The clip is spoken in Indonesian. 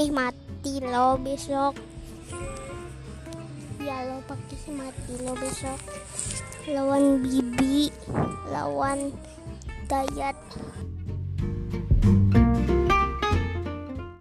pakai mati lo besok. Ya lo pakai mati lo besok. Lawan bibi lawan dayat.